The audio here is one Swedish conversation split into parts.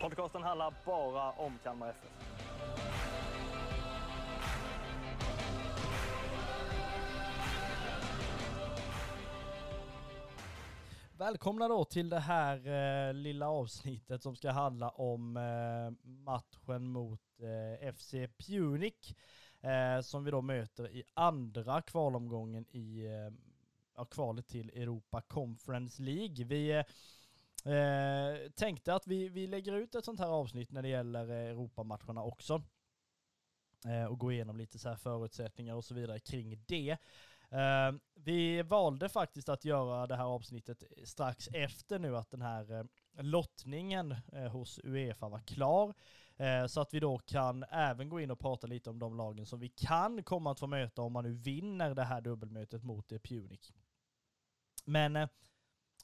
Podcasten handlar bara om Kalmar FF. Välkomna då till det här eh, lilla avsnittet som ska handla om eh, matchen mot eh, FC Punic eh, som vi då möter i andra kvalomgången i eh, ja, kvalet till Europa Conference League. Vi eh, eh, tänkte att vi, vi lägger ut ett sånt här avsnitt när det gäller eh, Europamatcherna också eh, och gå igenom lite så här förutsättningar och så vidare kring det. Eh, vi valde faktiskt att göra det här avsnittet strax efter nu att den här eh, lottningen eh, hos Uefa var klar. Eh, så att vi då kan även gå in och prata lite om de lagen som vi kan komma att få möta om man nu vinner det här dubbelmötet mot eh, Punic. Men eh,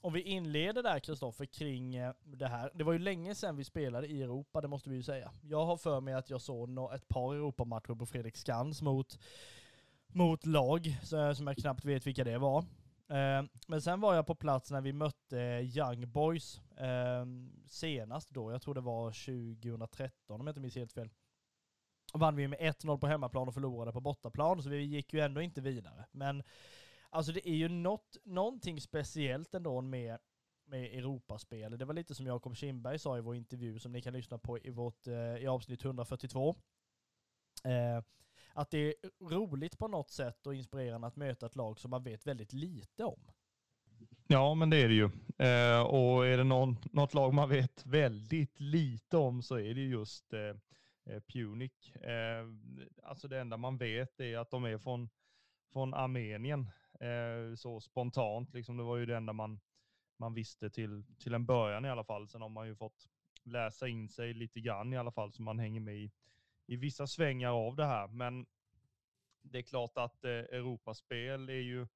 om vi inleder där Kristoffer kring eh, det här. Det var ju länge sedan vi spelade i Europa, det måste vi ju säga. Jag har för mig att jag såg ett par Europamatcher på Fredrik Skans mot mot lag eh, som jag knappt vet vilka det var. Eh, men sen var jag på plats när vi mötte Young Boys senast då, jag tror det var 2013 om jag inte minns helt fel. Vann vi med 1-0 på hemmaplan och förlorade på bortaplan, så vi gick ju ändå inte vidare. Men alltså det är ju något, någonting speciellt ändå med, med Europaspel. Det var lite som Jakob Kindberg sa i vår intervju som ni kan lyssna på i, vårt, eh, i avsnitt 142. Eh, att det är roligt på något sätt och inspirerande att möta ett lag som man vet väldigt lite om. Ja, men det är det ju. Eh, och är det någon, något lag man vet väldigt lite om så är det just eh, eh Punic. Eh, alltså det enda man vet är att de är från, från Armenien. Eh, så spontant, liksom, det var ju det enda man, man visste till, till en början i alla fall. Sen har man ju fått läsa in sig lite grann i alla fall så man hänger med i, i vissa svängar av det här. Men det är klart att eh, Europaspel är ju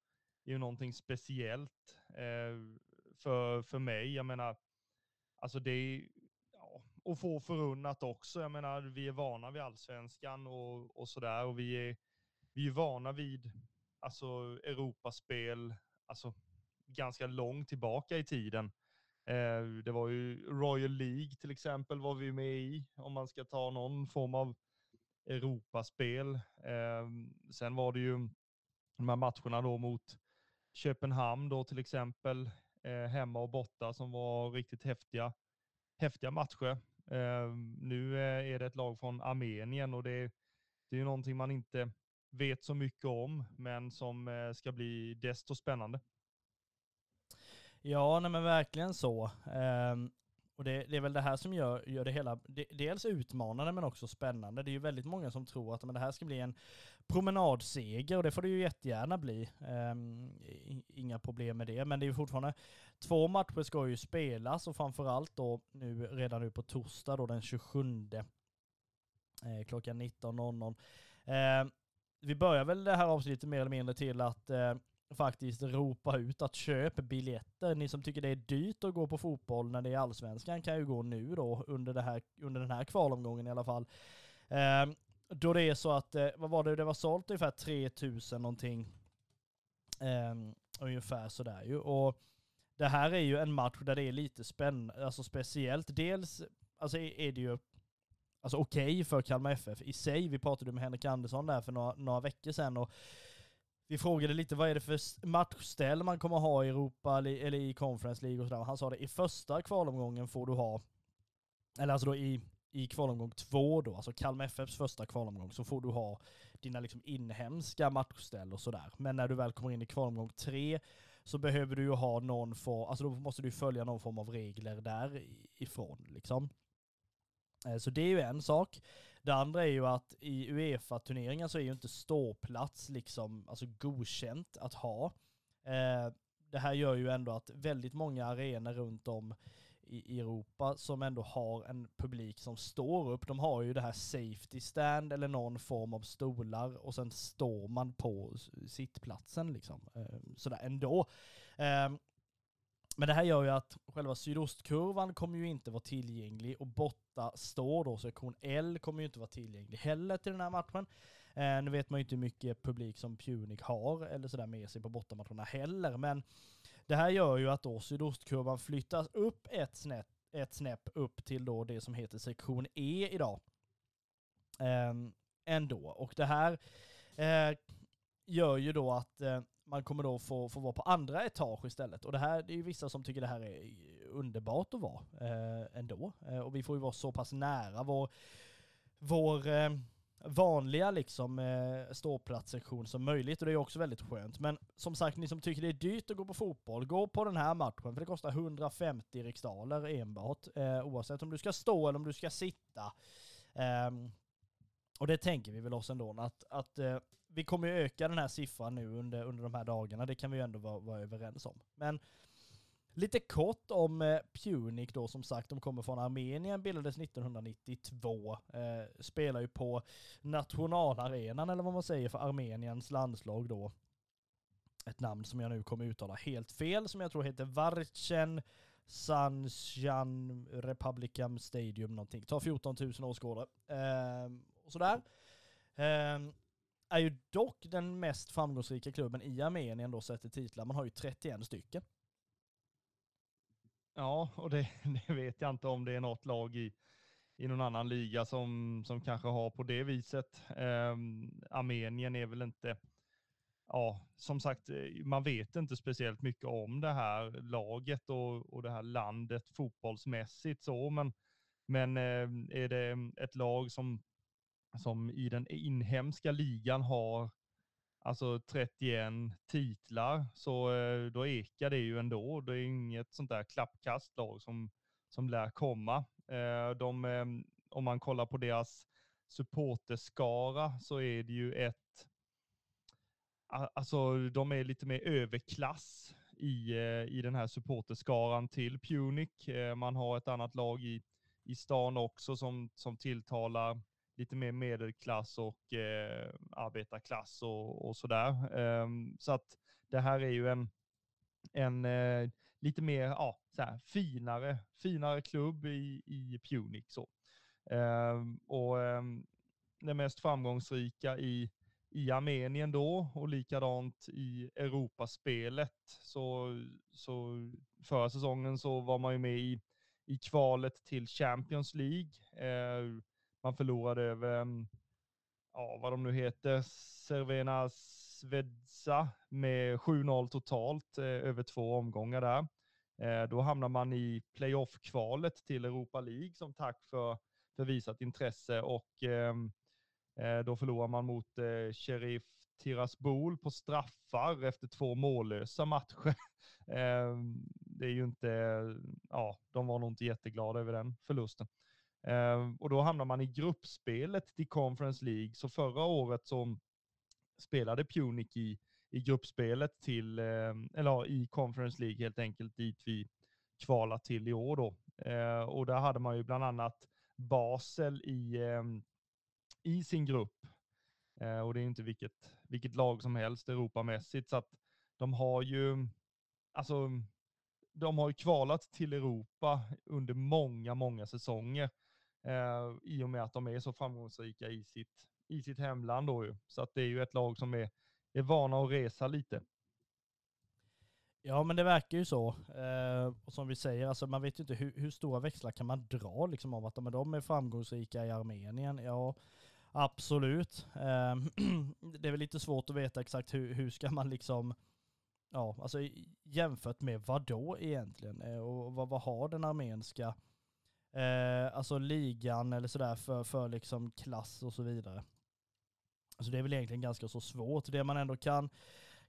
är ju någonting speciellt eh, för, för mig. Jag menar, alltså det är ja, och få förunnat också. Jag menar, vi är vana vid allsvenskan och, och sådär och vi är, vi är vana vid alltså Europaspel, alltså ganska långt tillbaka i tiden. Eh, det var ju Royal League till exempel var vi med i, om man ska ta någon form av Europaspel. Eh, sen var det ju de här matcherna då mot Köpenhamn då till exempel, eh, hemma och borta som var riktigt häftiga, häftiga matcher. Eh, nu eh, är det ett lag från Armenien och det, det är ju någonting man inte vet så mycket om, men som eh, ska bli desto spännande. Ja, nej men verkligen så. Ehm, och det, det är väl det här som gör, gör det hela de, dels utmanande men också spännande. Det är ju väldigt många som tror att men det här ska bli en promenadseger och det får det ju jättegärna bli. Ehm, inga problem med det, men det är ju fortfarande två matcher ska ju spelas och framförallt då nu redan nu på torsdag då den 27 eh, klockan 19.00 vi börjar väl det här avsnittet mer eller mindre till att eh, faktiskt ropa ut att köp biljetter. Ni som tycker det är dyrt att gå på fotboll när det är allsvenskan kan ju gå nu då under, det här, under den här kvalomgången i alla fall. Eh, då det är så att, eh, vad var det, det var sålt ungefär 3000 någonting. Eh, ungefär sådär ju. Och det här är ju en match där det är lite spännande, alltså speciellt. Dels alltså är det ju alltså okej för Kalmar FF i sig. Vi pratade med Henrik Andersson där för några, några veckor sedan och vi frågade lite vad är det för matchställ man kommer ha i Europa eller i Conference League och sådär. Han sa det i första kvalomgången får du ha, eller alltså då i, i kvalomgång två då, alltså Kalmar FFs första kvalomgång, så får du ha dina liksom inhemska matchställ och sådär. Men när du väl kommer in i kvalomgång tre så behöver du ju ha någon form, alltså då måste du följa någon form av regler därifrån liksom. Eh, så det är ju en sak. Det andra är ju att i Uefa-turneringar så är ju inte ståplats liksom, alltså godkänt att ha. Eh, det här gör ju ändå att väldigt många arenor runt om i Europa som ändå har en publik som står upp. De har ju det här safety stand eller någon form av stolar och sen står man på sittplatsen liksom. Eh, sådär ändå. Men det här gör ju att själva sydostkurvan kommer ju inte vara tillgänglig och borta står då sektion L kommer ju inte vara tillgänglig heller till den här matchen. Eh, nu vet man ju inte hur mycket publik som Punic har eller sådär med sig på bortamatcherna heller, men det här gör ju att då sydostkurvan flyttas upp ett snäpp, ett snäpp upp till då det som heter sektion E idag. Eh, ändå. Och det här eh, gör ju då att eh, man kommer då få, få vara på andra etage istället. Och det här, det är ju vissa som tycker det här är underbart att vara eh, ändå. Eh, och vi får ju vara så pass nära vår, vår eh, vanliga liksom eh, ståplatssektion som möjligt och det är också väldigt skönt. Men som sagt, ni som tycker det är dyrt att gå på fotboll, gå på den här matchen för det kostar 150 riksdaler enbart eh, oavsett om du ska stå eller om du ska sitta. Ehm, och det tänker vi väl oss ändå att, att eh, vi kommer ju öka den här siffran nu under, under de här dagarna, det kan vi ju ändå vara, vara överens om. Men Lite kort om eh, Punic då som sagt, de kommer från Armenien, bildades 1992, eh, spelar ju på nationalarenan eller vad man säger för Armeniens landslag då. Ett namn som jag nu kommer uttala helt fel, som jag tror heter Varchen Sanjan Republican Stadium någonting. Tar 14 000 åskådare. Eh, och sådär. Eh, är ju dock den mest framgångsrika klubben i Armenien då sett till titlar. Man har ju 31 stycken. Ja, och det, det, vet jag inte om det är något lag i, i någon annan liga som, som kanske har på det viset. Eh, Armenien är väl inte, ja, som sagt, eh, man vet inte speciellt mycket om det här laget och, och det här landet fotbollsmässigt så, men, men eh, är det ett lag som, som i den inhemska ligan har alltså 31 titlar, så eh, då ekar det ju ändå. Det är inget sånt där klappkastlag som, som lär komma. Eh, de, eh, om man kollar på deras supporterskara så är det ju ett, alltså de är lite mer överklass i, i den här supporterskaran till Punic. Man har ett annat lag i, i stan också som, som tilltalar lite mer medelklass och eh, arbetarklass och, och sådär. Eh, så att det här är ju en, en eh, lite mer ja, så här, finare, finare klubb i, i Punic. Så. Ehm, och ehm, den det mest framgångsrika i, i Armenien då och likadant i Europaspelet. Så, så förra säsongen så var man ju med i, i kvalet till Champions League. Ehm, man förlorade över, mm, ja vad de nu heter, Cervena Svedza med 7-0 totalt eh, över två omgångar där. Eh, då hamnar man i playoff-kvalet till Europa League som tack för, för visat intresse och ehm, eh, då förlorar man mot eh, Sheriff Tiraspol på straffar efter två mållösa matcher. Ehm, det är ju inte, ja, de var nog inte jätteglada över den förlusten. Ehm, och då hamnar man i gruppspelet till Conference League. Så förra året så spelade Punic i, i gruppspelet till, ehm, eller i Conference League helt enkelt, dit vi kvalar till i år då. Ehm, och där hade man ju bland annat Basel i, i sin grupp. och det är inte vilket, vilket lag som helst Europamässigt, så att de har ju, alltså, de har ju kvalat till Europa under många, många säsonger eh, i och med att de är så framgångsrika i sitt, i sitt hemland. Då ju. Så att det är ju ett lag som är, är vana att resa lite. Ja men det verkar ju så. Eh, och som vi säger, alltså, man vet ju inte hur, hur stora växlar kan man dra liksom, av att de, de är framgångsrika i Armenien. Ja, absolut. Eh, det är väl lite svårt att veta exakt hur, hur ska man liksom, ja alltså jämfört med vad då egentligen? Eh, och vad, vad har den armenska eh, alltså ligan eller sådär för, för liksom klass och så vidare. Så det är väl egentligen ganska så svårt. Det man ändå kan,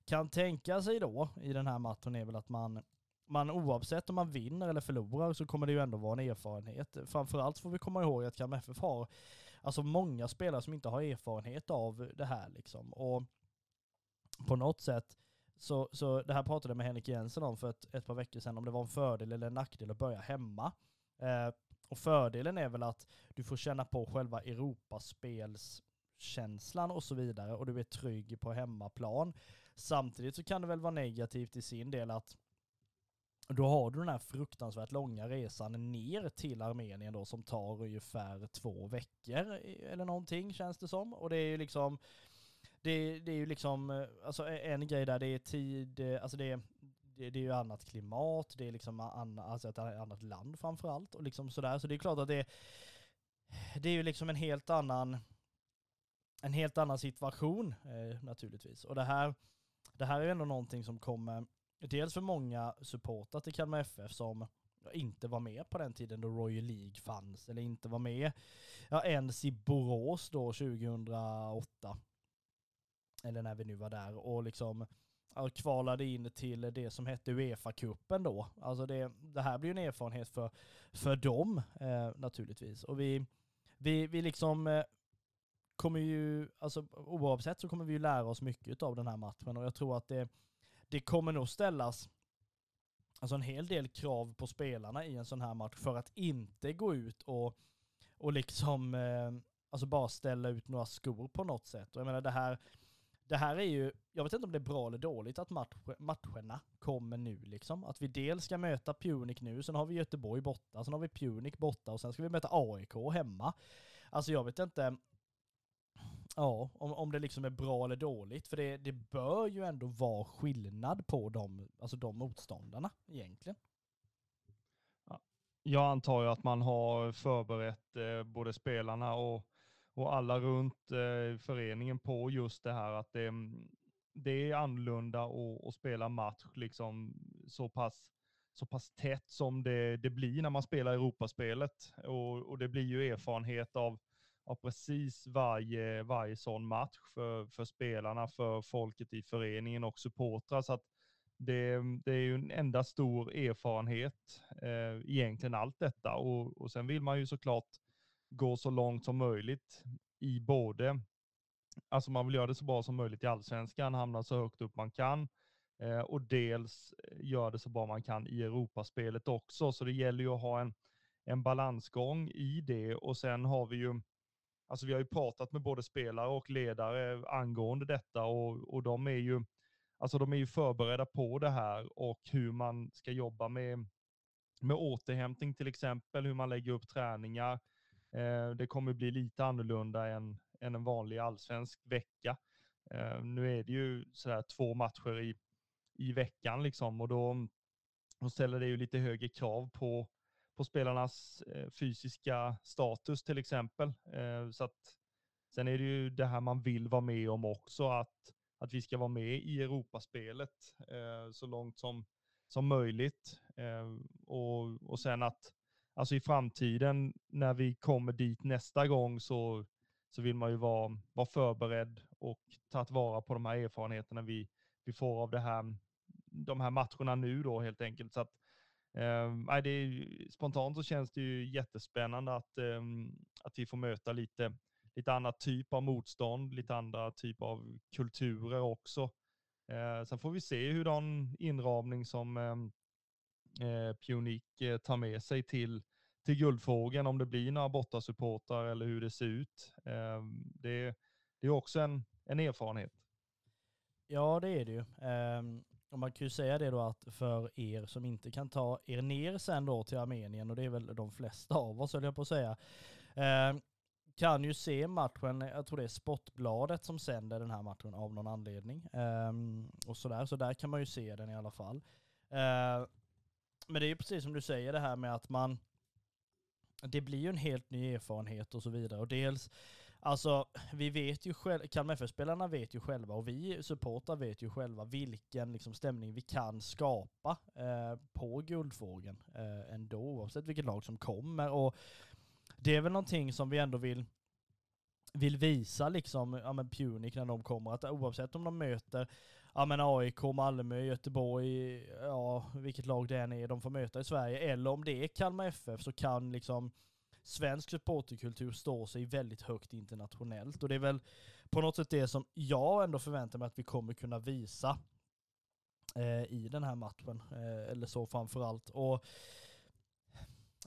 kan tänka sig då i den här matchen är väl att man, man oavsett om man vinner eller förlorar så kommer det ju ändå vara en erfarenhet. Framförallt får vi komma ihåg att Kalmar FF har alltså många spelare som inte har erfarenhet av det här liksom. Och på något sätt så, så det här pratade jag med Henrik Jensen om för ett, ett par veckor sedan, om det var en fördel eller en nackdel att börja hemma. Eh, och fördelen är väl att du får känna på själva Europaspelskänslan och så vidare och du är trygg på hemmaplan. Samtidigt så kan det väl vara negativt i sin del att då har du den här fruktansvärt långa resan ner till Armenien då som tar ungefär två veckor eller någonting känns det som. Och det är ju liksom, det, det är ju liksom, eh, alltså en grej där det är tid, eh, alltså det är, det, det är ju annat klimat, det är liksom an, alltså ett annat land framförallt och liksom sådär. Så det är klart att det, det är ju liksom en helt annan, en helt annan situation eh, naturligtvis. Och det här, det här är ju ändå någonting som kommer dels för många supportrar till Kalmar FF som inte var med på den tiden då Royal League fanns, eller inte var med ja, ens i Borås då 2008. Eller när vi nu var där och liksom Eh, kvalade in till det som hette Uefa-cupen då. Alltså det, det här blir ju en erfarenhet för, för dem eh, naturligtvis. Och vi, vi, vi liksom eh, kommer ju, alltså oavsett så kommer vi ju lära oss mycket av den här matchen och jag tror att det det kommer nog ställas alltså en hel del krav på spelarna i en sån här match för att inte gå ut och, och liksom eh, alltså bara ställa ut några skor på något sätt. Och jag menar det här, det här är ju, jag vet inte om det är bra eller dåligt att match, matcherna kommer nu liksom. Att vi dels ska möta Punic nu, sen har vi Göteborg borta, sen har vi Punic borta och sen ska vi möta AIK hemma. Alltså jag vet inte, Ja, om, om det liksom är bra eller dåligt. För det, det bör ju ändå vara skillnad på de, alltså de motståndarna egentligen. Jag antar ju att man har förberett eh, både spelarna och, och alla runt eh, föreningen på just det här att det, mm, det är annorlunda att spela match liksom så pass, så pass tätt som det, det blir när man spelar Europaspelet. Och, och det blir ju erfarenhet av av precis varje, varje sån match för, för spelarna, för folket i föreningen och supportrar. Så att det, det är ju en enda stor erfarenhet, eh, egentligen allt detta. Och, och sen vill man ju såklart gå så långt som möjligt i både, alltså man vill göra det så bra som möjligt i allsvenskan, hamna så högt upp man kan. Eh, och dels eh, göra det så bra man kan i Europaspelet också. Så det gäller ju att ha en, en balansgång i det och sen har vi ju Alltså vi har ju pratat med både spelare och ledare angående detta och, och de är ju alltså de är ju förberedda på det här och hur man ska jobba med, med återhämtning till exempel, hur man lägger upp träningar. Eh, det kommer bli lite annorlunda än, än en vanlig allsvensk vecka. Eh, nu är det ju sådär två matcher i, i veckan liksom och då, då ställer det ju lite högre krav på på spelarnas eh, fysiska status till exempel. Så att, sen är det ju det här man vill vara med om också, att, att vi ska vara med i Europaspelet så långt som, som möjligt. och, och sen att alltså i framtiden när vi kommer dit nästa gång så, så vill man ju vara, vara förberedd och ta vara på de här erfarenheterna vi, vi får av det här, de här matcherna nu då helt enkelt. Så att Eh, det är, spontant så känns det ju jättespännande att, eh, att vi får möta lite, lite annat typ av motstånd, lite andra typ av kulturer också. Eh, sen får vi se hur den inramning som ehm, eh, Pionik eh, tar med sig till, till Guldfågeln, om det blir några bortasupportrar eller hur det ser ut. Eh, det, det är också en, en erfarenhet. Ja, det är det ju. Um, och man kan ju säga det då att för er som inte kan ta er ner sen då till Armenien, och det är väl de flesta av oss höll jag på att säga, eh, kan ju se matchen, jag tror det är Sportbladet som sänder den här matchen av någon anledning. Eh, och sådär, så där kan man ju se den i alla fall. Eh, men det är ju precis som du säger det här med att man, det blir ju en helt ny erfarenhet och så vidare. Och dels Alltså, vi vet ju själva, Kalmar FF-spelarna vet ju själva och vi supportrar vet ju själva vilken liksom, stämning vi kan skapa eh, på Guldfågeln eh, ändå, oavsett vilket lag som kommer. Och det är väl någonting som vi ändå vill, vill visa liksom, ja men Punic när de kommer, att oavsett om de möter ja men AIK, Malmö, Göteborg, ja vilket lag det än är de får möta i Sverige, eller om det är Kalmar FF så kan liksom svensk supporterkultur står sig väldigt högt internationellt. Och det är väl på något sätt det som jag ändå förväntar mig att vi kommer kunna visa eh, i den här matchen. Eh, eller så framförallt. Och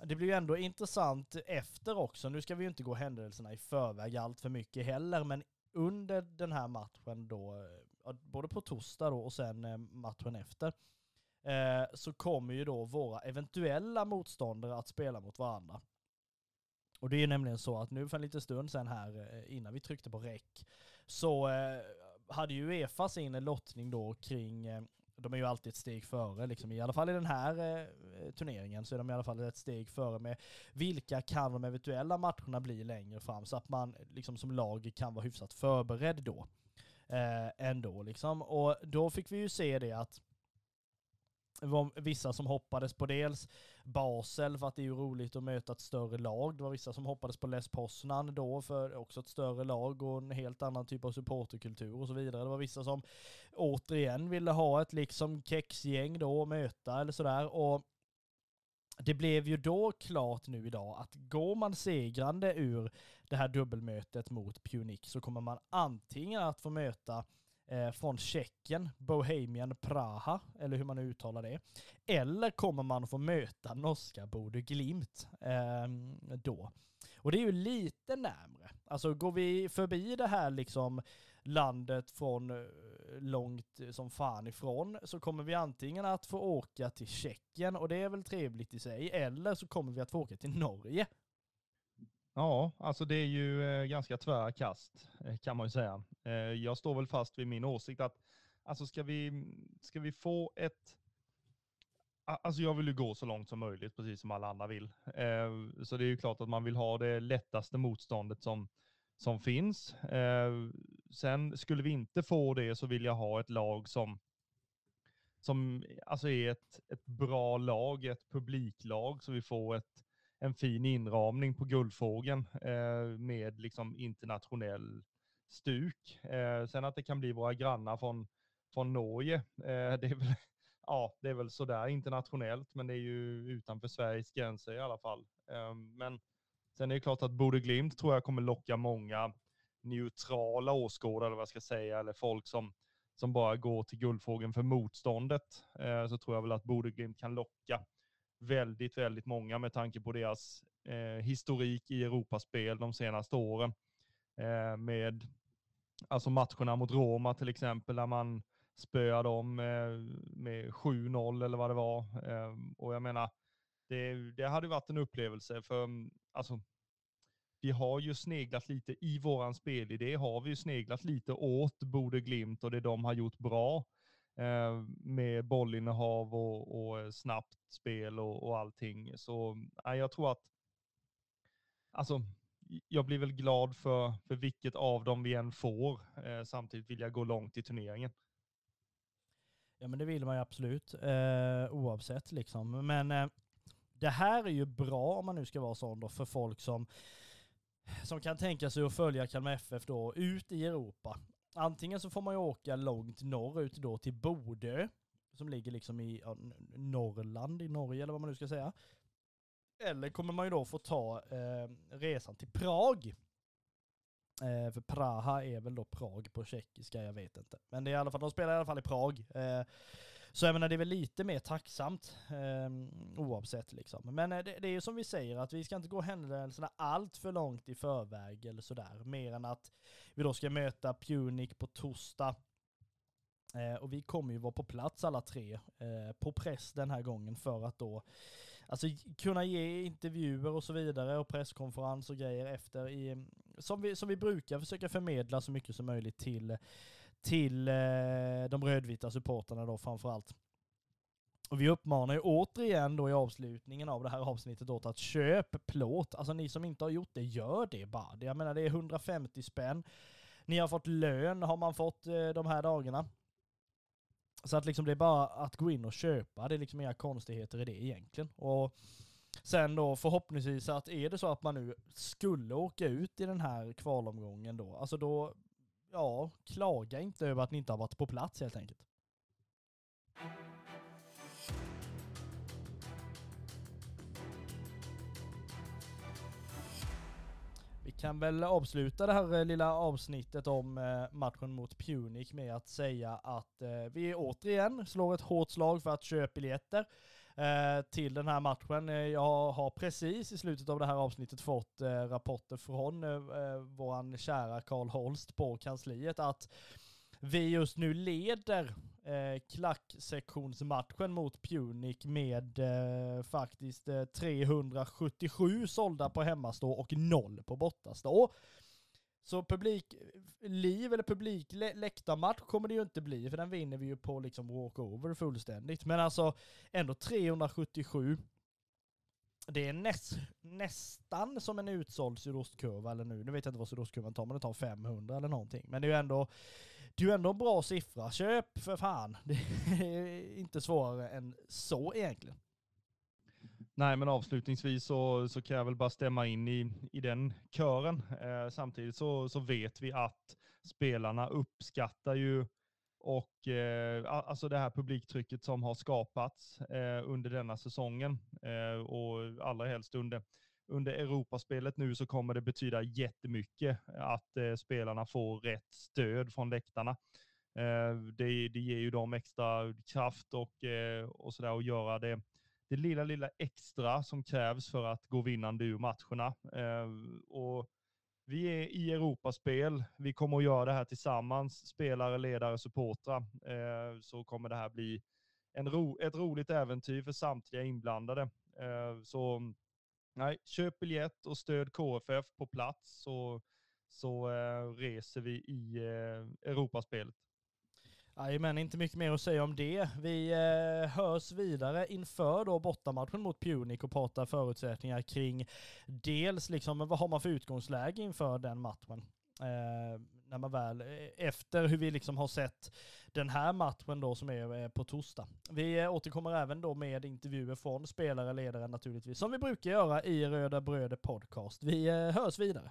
det blir ju ändå intressant efter också. Nu ska vi ju inte gå händelserna i förväg allt för mycket heller, men under den här matchen då, eh, både på torsdag då och sen eh, matchen efter, eh, så kommer ju då våra eventuella motståndare att spela mot varandra. Och det är ju nämligen så att nu för en liten stund sen här, eh, innan vi tryckte på räck, så hade ju Uefa sin lottning då kring de är ju alltid ett steg före, liksom, i alla fall i den här eh, turneringen så är de i alla fall ett steg före med vilka kan de eventuella matcherna bli längre fram så att man liksom som lag kan vara hyfsat förberedd då. Eh, ändå liksom. Och då fick vi ju se det att det var vissa som hoppades på dels Basel för att det är ju roligt att möta ett större lag. Det var vissa som hoppades på Les Poznan då för också ett större lag och en helt annan typ av supporterkultur och så vidare. Det var vissa som återigen ville ha ett liksom kexgäng då att möta eller sådär. Och det blev ju då klart nu idag att går man segrande ur det här dubbelmötet mot Punic så kommer man antingen att få möta eh, från Tjeckien, Bohemian Praha, eller hur man nu uttalar det. Eller kommer man få möta norska Bodø Glimt eh, då. Och det är ju lite närmre. Alltså går vi förbi det här liksom landet från eh, långt som fan ifrån så kommer vi antingen att få åka till Tjeckien och det är väl trevligt i sig, eller så kommer vi att få åka till Norge Ja, alltså det är ju eh, ganska tvära kast eh, kan man ju säga. Jag står väl fast vid min åsikt att alltså ska vi, ska vi få ett Alltså jag vill ju gå så långt som möjligt, precis som alla andra vill. Eh, så det är ju klart att man vill ha det lättaste motståndet som, som finns. Eh, sen skulle vi inte få det så vill jag ha ett lag som, som alltså är ett, ett bra lag, ett publiklag, så vi får ett, en fin inramning på Guldfågeln eh, med liksom internationell stuk. Eh, sen att det kan bli våra grannar från, från Norge, det är väl ja, det är väl sådär internationellt, men det är ju utanför Sveriges gränser i alla fall. Ehm, men sen är det klart att Bode Glimt tror jag kommer locka många neutrala åskådare, eller vad jag ska säga, eller folk som, som bara går till Guldfågeln för motståndet. Eh, så tror jag väl att Bode Glimt kan locka väldigt, väldigt många med tanke på deras eh, historik i Europaspel de senaste åren. Eh, med alltså matcherna mot Roma till exempel, där man spöa dem med 7-0 eller vad det var. Ehm, och jag menar, det, det hade varit en upplevelse för mm, alltså, vi har ju sneglat lite i våran spelidé, har vi ju sneglat lite åt Bode Glimt och det de har gjort bra. Eh, med bollinnehav och, och eh, snabbt spel och, och allting. Så ja, jag tror att, alltså, jag blir väl glad för, för vilket av dem vi än får. Eh, samtidigt vill jag gå långt i turneringen. Ja men det vill man ju absolut, eh, oavsett liksom. Men eh, det här är ju bra om man nu ska vara sån då för folk som, som kan tänka sig att följa Kalmar FF då ut i Europa antingen så får man ju åka långt norrut då till Bodö, som ligger liksom i ja, Norrland i Norge eller vad man nu ska säga. Eller kommer man ju då få ta eh, resan till Prag. Eh, för Praha är väl då Prag på tjeckiska, jag vet inte. Men det är i alla fall, de spelar i alla fall i Prag. Eh, så jag menar det är väl lite mer tacksamt eh, oavsett liksom. Men eh, det, det är ju som vi säger att vi ska inte gå händelserna allt för långt i förväg eller sådär. Mer än att vi då ska möta Punic på torsdag. Eh, och vi kommer ju vara på plats alla tre eh, på press den här gången för att då alltså, kunna ge intervjuer och så vidare och presskonferens och grejer efter i, som vi, som vi brukar försöka förmedla så mycket som möjligt till till eh, de rödvita supporterna då framförallt. Och vi uppmanar ju återigen då i avslutningen av det här avsnittet åt att köp plåt. Alltså ni som inte har gjort det, gör det bara. Jag menar det är 150 spänn. Ni har fått lön har man fått eh, de här dagarna. Så att liksom det är bara att gå in och köpa. Det är liksom inga konstigheter i det egentligen. Och sen då förhoppningsvis att är det så att man nu skulle åka ut i den här kvalomgången då, alltså då ja, klaga inte över att ni inte har varit på plats helt enkelt. Vi kan väl avsluta det här eh, lilla avsnittet om eh, matchen mot Punic med att säga att eh, vi återigen slår ett hårt slag för att köpa biljetter Eh, till den här matchen. Eh, jag har precis i slutet av det här avsnittet fått eh, rapporter från våran kära Karl Holst på kansliet att vi just nu leder eh, klacksektionsmatchen mot Punic med eh, faktiskt eh, 377 sålda på hemmastå och noll på bortastå. Så publikliv eller publikläktarmatch kommer det ju inte bli, för den vinner vi ju på liksom walkover fullständigt. Men alltså ändå 377. Det är näst, nästan som en utsåld sydostkurva, eller nu, nu vet jag inte vad sydostkurvan tar, men det tar 500 eller någonting. Men det är ju ändå det är ju ändå en bra siffra. Köp för fan. Det är inte svårare än så egentligen. Nej, men avslutningsvis så, så kan jag väl bara stämma in i, i den kören. Eh, samtidigt så, så vet vi att spelarna uppskattar ju och eh, alltså det här publiktrycket som har skapats eh, under denna säsongen eh, och allra helst under under Europaspelet nu så kommer det betyda jättemycket att eh, spelarna får rätt stöd från läktarna. Eh, det, det ger ju dem extra kraft och, eh, och sådär att göra det, det lilla, lilla extra som krävs för att gå vinnande ur matcherna. Eh, och vi är i Europaspel. Vi kommer att göra det här tillsammans, spelare, ledare, supportrar. Eh, så kommer det här bli en ro, ett roligt äventyr för samtliga inblandade. Eh, så Nej, köp biljett och stöd KFF på plats så, så eh, reser vi i eh, Europaspelet. Jajamän, inte mycket mer att säga om det. Vi eh, hörs vidare inför då bortamatchen mot Punic och pratar förutsättningar kring dels liksom vad har man för utgångsläge inför den matchen. Eh, när man väl, eh, efter hur vi liksom har sett den här matchen då som är eh, på torsdag. Vi eh, återkommer även då med intervjuer från spelare, ledare naturligtvis, som vi brukar göra i Röda Bröder Podcast. Vi hörs vidare.